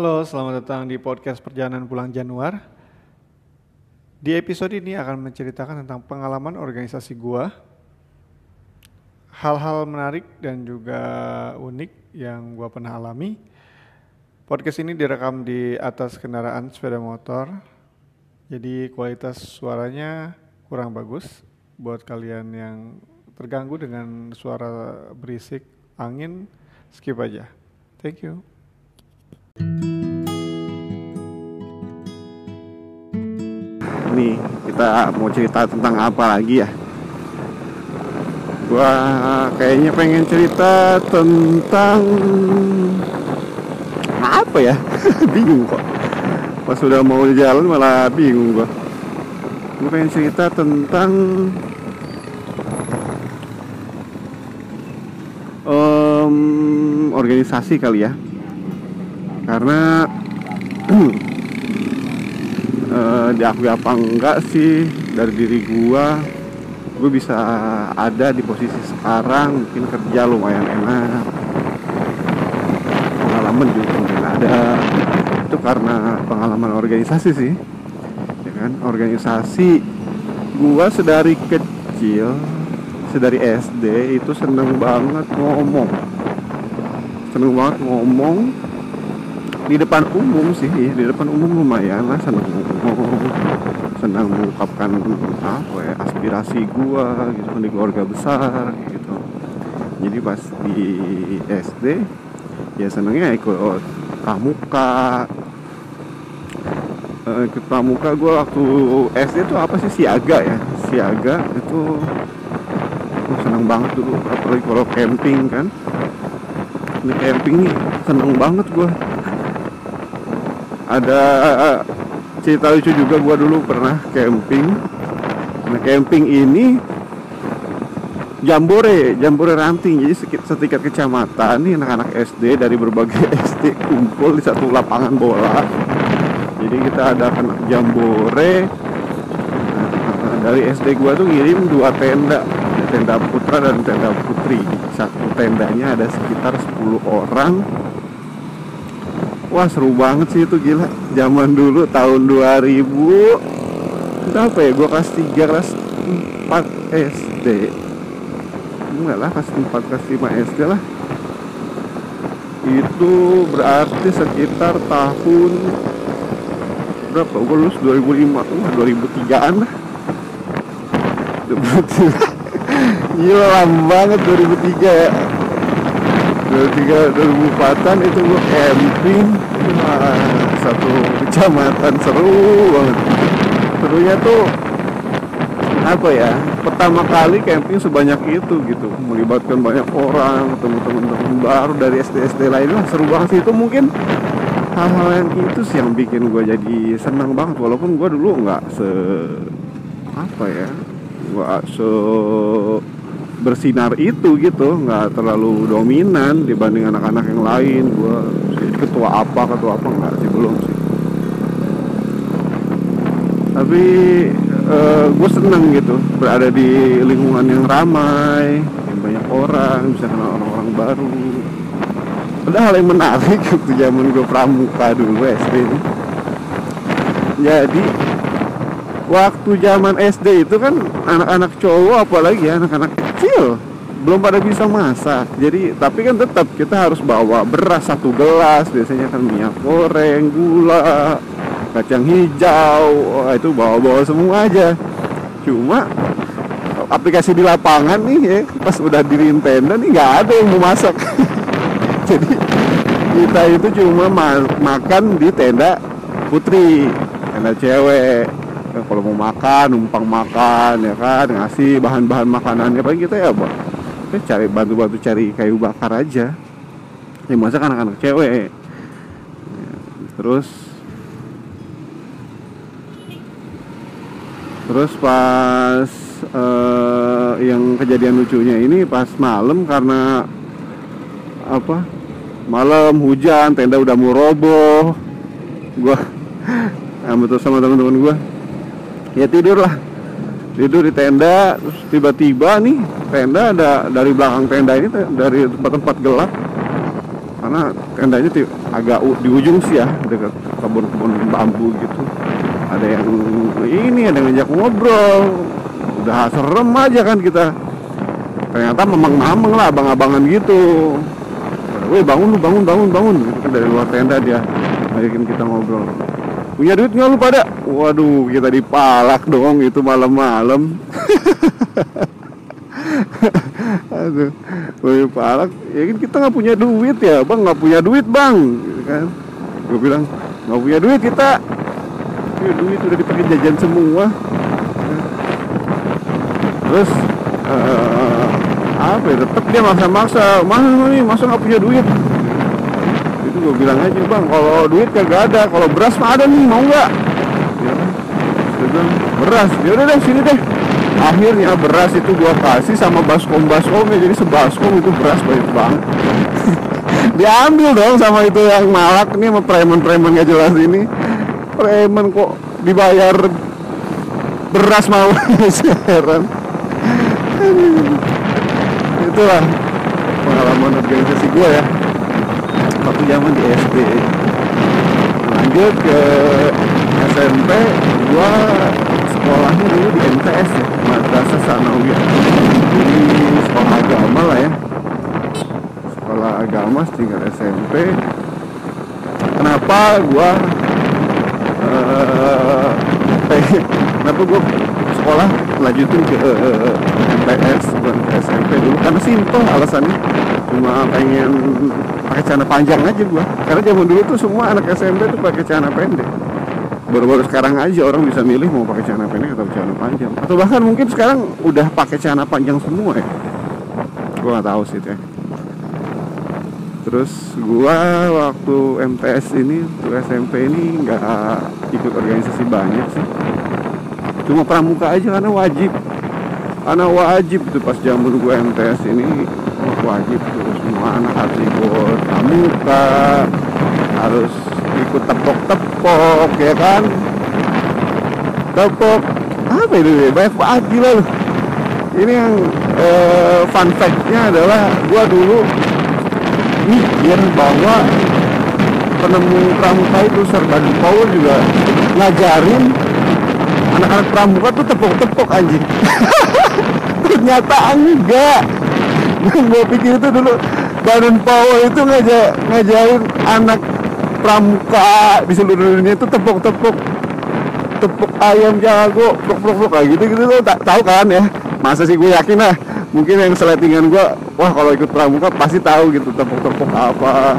Halo, selamat datang di podcast Perjalanan Pulang Januar. Di episode ini akan menceritakan tentang pengalaman organisasi gua, hal-hal menarik dan juga unik yang gua pernah alami. Podcast ini direkam di atas kendaraan sepeda motor, jadi kualitas suaranya kurang bagus buat kalian yang terganggu dengan suara berisik angin, skip aja. Thank you. Nih, kita mau cerita tentang apa lagi ya? Gua kayaknya pengen cerita tentang apa ya? bingung kok. Pas sudah mau jalan malah bingung gua. Gua pengen cerita tentang em, organisasi kali ya. Karena diakui apa enggak sih? Dari diri gua gue bisa ada di posisi sekarang mungkin kerja lumayan enak. Pengalaman juga mungkin ada. Itu karena pengalaman organisasi sih ya kan? Organisasi gua sedari kecil sedari SD itu seneng banget ngomong. Seneng banget ngomong di depan umum sih di depan umum lumayan lah senang senang mengungkapkan apa ya aspirasi gua gitu kan di keluarga besar gitu. Jadi pas di SD ya senangnya ikut pramuka. Eh, ikut pramuka gua waktu SD tuh apa sih siaga ya? Siaga itu oh, senang banget dulu apalagi kalau camping kan. Ini camping nih seneng banget gua ada cerita lucu juga gua dulu pernah camping. Nah camping ini jambore jambore ranting. Jadi setiap kecamatan nih anak-anak SD dari berbagai SD kumpul di satu lapangan bola. Jadi kita adakan jambore. Nah, dari SD gua tuh ngirim dua tenda. Tenda putra dan tenda putri. Satu tendanya ada sekitar 10 orang Wah seru banget sih itu gila. Zaman dulu tahun 2000 Berapa ya? Gue kelas 3, kelas 4 SD Enggak lah, kelas 4, kelas 5 SD lah. Itu berarti sekitar tahun Berapa? Gue lulus 2005 Wah 2003an lah. Gila lama banget 2003 ya 2003 2004an itu gue camping Wah, satu kecamatan seru banget. Serunya tuh apa ya pertama kali camping sebanyak itu gitu. Melibatkan banyak orang ketemu teman-teman baru dari SD SD lainnya. Seru banget sih. Itu mungkin hal-hal yang itu sih yang bikin gue jadi senang banget. Walaupun gue dulu nggak se apa ya nggak se bersinar itu gitu nggak terlalu dominan dibanding anak-anak yang lain. Gue ketua apa ketua apa nggak sih belum sih. Tapi gue seneng gitu berada di lingkungan yang ramai yang banyak orang bisa kenal orang-orang baru. Ada hal yang menarik waktu zaman gue pramuka dulu SD jadi waktu zaman SD itu kan anak-anak cowok apalagi ya anak-anak kecil. Belum pada bisa masak. Jadi tapi kan tetap kita harus bawa beras satu gelas. Biasanya kan minyak goreng gula kacang hijau. Wah, itu bawa-bawa semua aja. Cuma aplikasi di lapangan nih ya pas udah diriin tenda nih nggak ada yang mau masak. Jadi kita itu cuma ma- makan di tenda putri tenda cewek Ya, kalau mau makan numpang makan ya kan? Ngasih bahan-bahan makanannya paling kita ya Pak. kita cari bantu-bantu cari kayu bakar aja. Yang masak anak-anak cewek. Ya, terus terus pas eh, yang kejadian lucunya ini pas malam karena apa? Malam hujan tenda udah mau roboh. Gua terus sama teman-teman gua ya tidur lah tidur di tenda terus tiba-tiba nih tenda ada dari belakang tenda ini dari tempat-tempat gelap. Karena tendanya agak di ujung sih ya dekat kebun-kebun bambu gitu. Ada yang ini ada yang ngajak ngobrol. Udah serem aja kan kita. Ternyata memang-memang lah abang-abangan gitu. Weh bangun lu bangun bangun bangun. Kan dari luar tenda dia ngajakin kita ngobrol punya duit nggak lu pada? Waduh kita dipalak dong itu malam-malam. Aduh punya palak ya kan kita nggak punya duit ya bang. Nggak punya duit bang. Gitu kan. Gue bilang nggak punya duit kita. Punya duit udah dipakai jajan semua. Terus eh, apa ya tetap dia maksa-maksa mana nih masa nggak punya duit gue bilang aja bang kalau duit kagak ada kalau beras mah ada nih mau nggak? Ya kan. dia bilang beras. Ya udah deh sini deh. Akhirnya beras itu gua kasih sama baskom. Baskomnya jadi sebaskom itu beras banyak banget. Diambil dong sama itu yang malak nih sama preman-preman gak jelas ini. Preman kok dibayar beras mau heran itulah pengalaman organisasi gua ya waktu zaman di SD lanjut ke SMP gua sekolahnya dulu di MTS ya Madrasah Sanawiyah jadi sekolah agama lah ya. Sekolah agama tinggal SMP kenapa gua pengen- kenapa gua sekolah lanjutin ke eh, MTS bukan ke SMP dulu? Karena simpel alasannya cuma pengen pakai celana panjang aja gua. Karena zaman dulu tuh semua anak SMP tuh pakai celana pendek. Baru-baru sekarang aja orang bisa milih mau pakai celana pendek atau celana panjang. Atau bahkan mungkin sekarang udah pakai celana panjang semua ya. Gua nggak tahu sih ya terus gua waktu MTS ini waktu SMP ini nggak ikut organisasi banyak sih. Cuma pramuka aja karena wajib. Karena wajib tuh pas zaman gua MTS ini wajib semua anak harus ikut pramuka harus ikut tepok-tepok ya kan? Tepok. Apa itu ya? banyak banget gila loh. Ini yang eh, fun fact-nya adalah gua dulu mikir bahwa penemu pramuka itu Sarbadi Power juga ngajarin anak-anak pramuka tuh tepok-tepok anjing. Ternyata enggak gue pikir itu dulu Badan Power itu ngajar, ngajarin anak pramuka di seluruh dunia itu tepok-tepok tepuk ayam jago plok-plok-plok kayak gitu-gitu tuh tak tahu kan ya? Masa sih gue yakin lah mungkin yang seletingan gue wah kalau ikut pramuka pasti tahu gitu tepuk-tepuk apa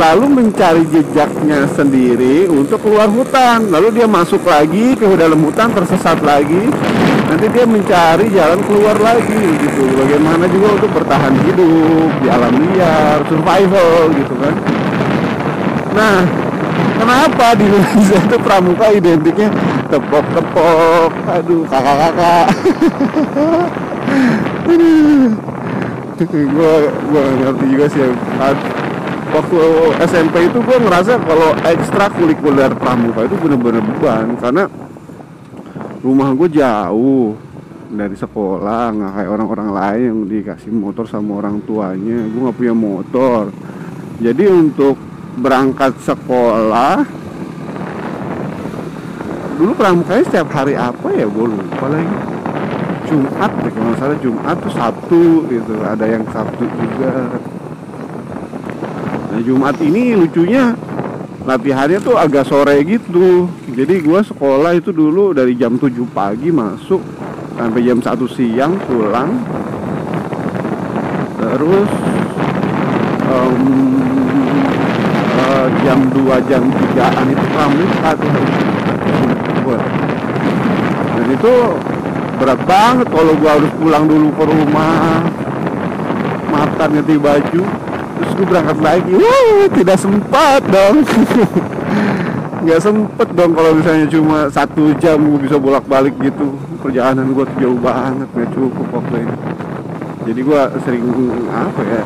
lalu mencari jejaknya sendiri untuk keluar hutan. Lalu dia masuk lagi ke dalam hutan tersesat lagi. Nanti dia mencari jalan keluar lagi gitu. Bagaimana juga untuk bertahan hidup di alam liar survival gitu kan. Nah kenapa di Indonesia itu pramuka identiknya tepok-tepok? Aduh kakak-kakak. Gue gue ngerti juga sih waktu SMP itu gue ngerasa kalau ekstra kulikuler pramuka itu bener-bener beban karena rumah gue jauh dari sekolah nggak kayak orang-orang lain yang dikasih motor sama orang tuanya gue nggak punya motor. Jadi untuk berangkat sekolah dulu pramukanya setiap hari apa ya gue lupa lagi. Jumat deh kalau salah Jumat tuh Sabtu gitu ada yang Sabtu juga nah Jumat ini lucunya latihannya tuh agak sore gitu. Jadi gue sekolah itu dulu dari jam 7 pagi masuk sampai jam 1 siang pulang. Terus em, eh, jam 2 jam 3an itu pramuka Gua. dan itu berat banget kalau gua harus pulang dulu ke rumah. Makan ganti baju gue berangkat lagi. Wuh, tidak sempat dong. Nggak sempet dong kalau misalnya cuma satu jam gue bisa bolak balik gitu. Perjalanan gue jauh banget nggak cukup waktu itu jadi gue sering apa ya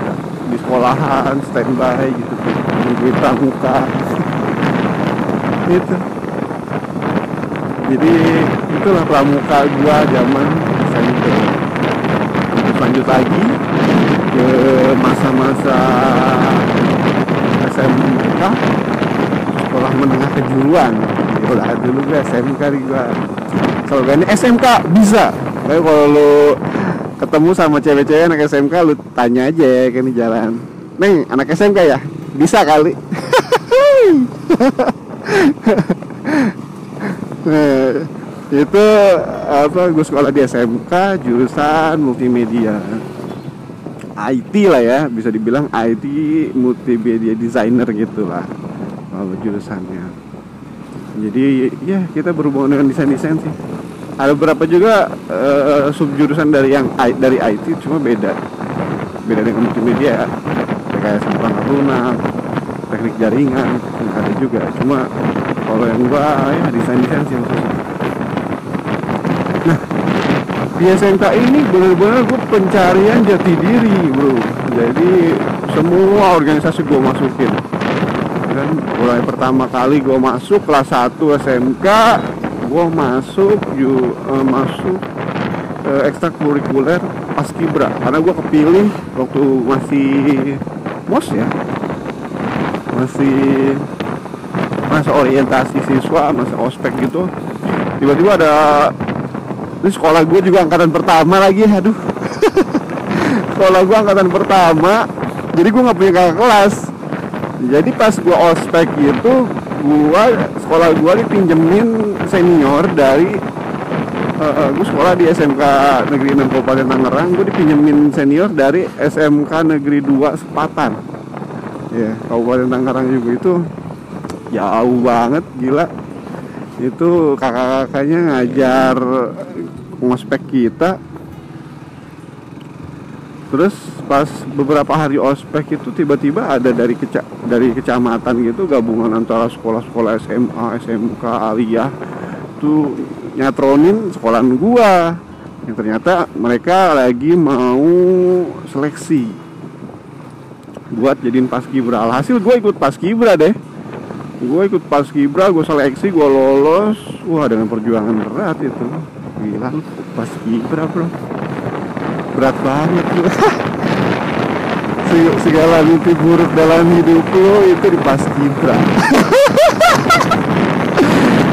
di sekolahan standby gitu. Nungguin pramuka. Itu jadi itulah pramuka gue zaman. Terus lanjut lagi ke masa-masa SMK sekolah menengah kejuruan lah dulu gue SMK nih gue slogannya SMK bisa. Tapi kalau lu ketemu sama cewek-cewek anak SMK lu tanya aja ya kan di jalan. Neng anak SMK ya? Bisa kali. Nah, itu apa gue sekolah di SMK jurusan multimedia. IT lah ya bisa dibilang IT multimedia designer gitu lah. Kalau jurusannya jadi ya kita berhubungan dengan desain desain sih. Ada beberapa juga uh, subjurusan dari yang dari IT cuma beda. Beda dengan multimedia kayak simpang lunak teknik jaringan ada juga. Cuma kalau yang gua ya desain desain sih maksudnya. Nah di SMK ini benar-benar gue pencarian jati diri bro. Jadi semua organisasi gue masukin dan mulai pertama kali gue masuk kelas 1 SMK gue masuk ju, uh, masuk uh, ekstrakurikuler paskibra karena gue kepilih waktu masih mos ya. Masih masa orientasi siswa masa ospek gitu. Tiba-tiba ada ini sekolah gue juga angkatan pertama lagi aduh. Sekolah gue angkatan pertama jadi gue nggak punya kakak kelas jadi pas gue ospek itu gue sekolah gue dipinjemin senior dari uh, gue sekolah di SMK Negeri 6 Kabupaten Tangerang gue dipinjemin senior dari SMK Negeri 2 Sepatan. Ya yeah, Kabupaten Tangerang juga itu jauh banget gila. Itu kakak-kakaknya ngajar ngospek kita terus pas beberapa hari ospek itu tiba-tiba ada dari keca dari kecamatan gitu gabungan antara sekolah-sekolah SMA, SMK, aliyah tuh nyatronin sekolahan gua. Yang ternyata mereka lagi mau seleksi buat jadiin paskibra alhasil gue ikut paskibra deh. Gue ikut paskibra gue seleksi gue lolos. Wah dengan perjuangan berat itu. Gila lu pas kibra bro berat banget segala mimpi buruk dalam hidup lu itu di pas kibra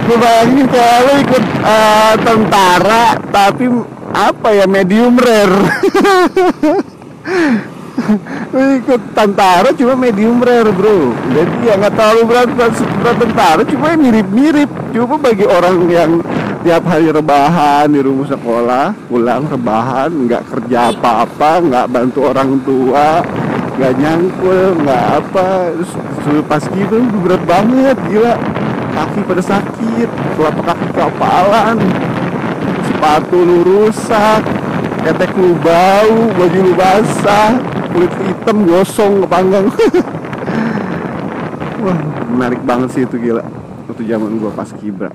gue bayangin kalau lu ikut uh, tentara tapi apa ya medium rare. Ikut tentara cuma medium rare bro. Jadi ya nggak terlalu berat berat tentara cuma mirip-mirip. Cuma bagi orang yang tiap hari rebahan di rumah sekolah pulang rebahan nggak kerja apa-apa nggak bantu orang tua nggak nyangkul nggak apa. Pas gitu berat banget gila. Kaki pada sakit telapak kaki kapalan sepatu lu rusak ketek lu bau baju lu basah kulit hitam gosong kepanggang. Wah menarik banget sih itu gila. Waktu zaman gua pas kibra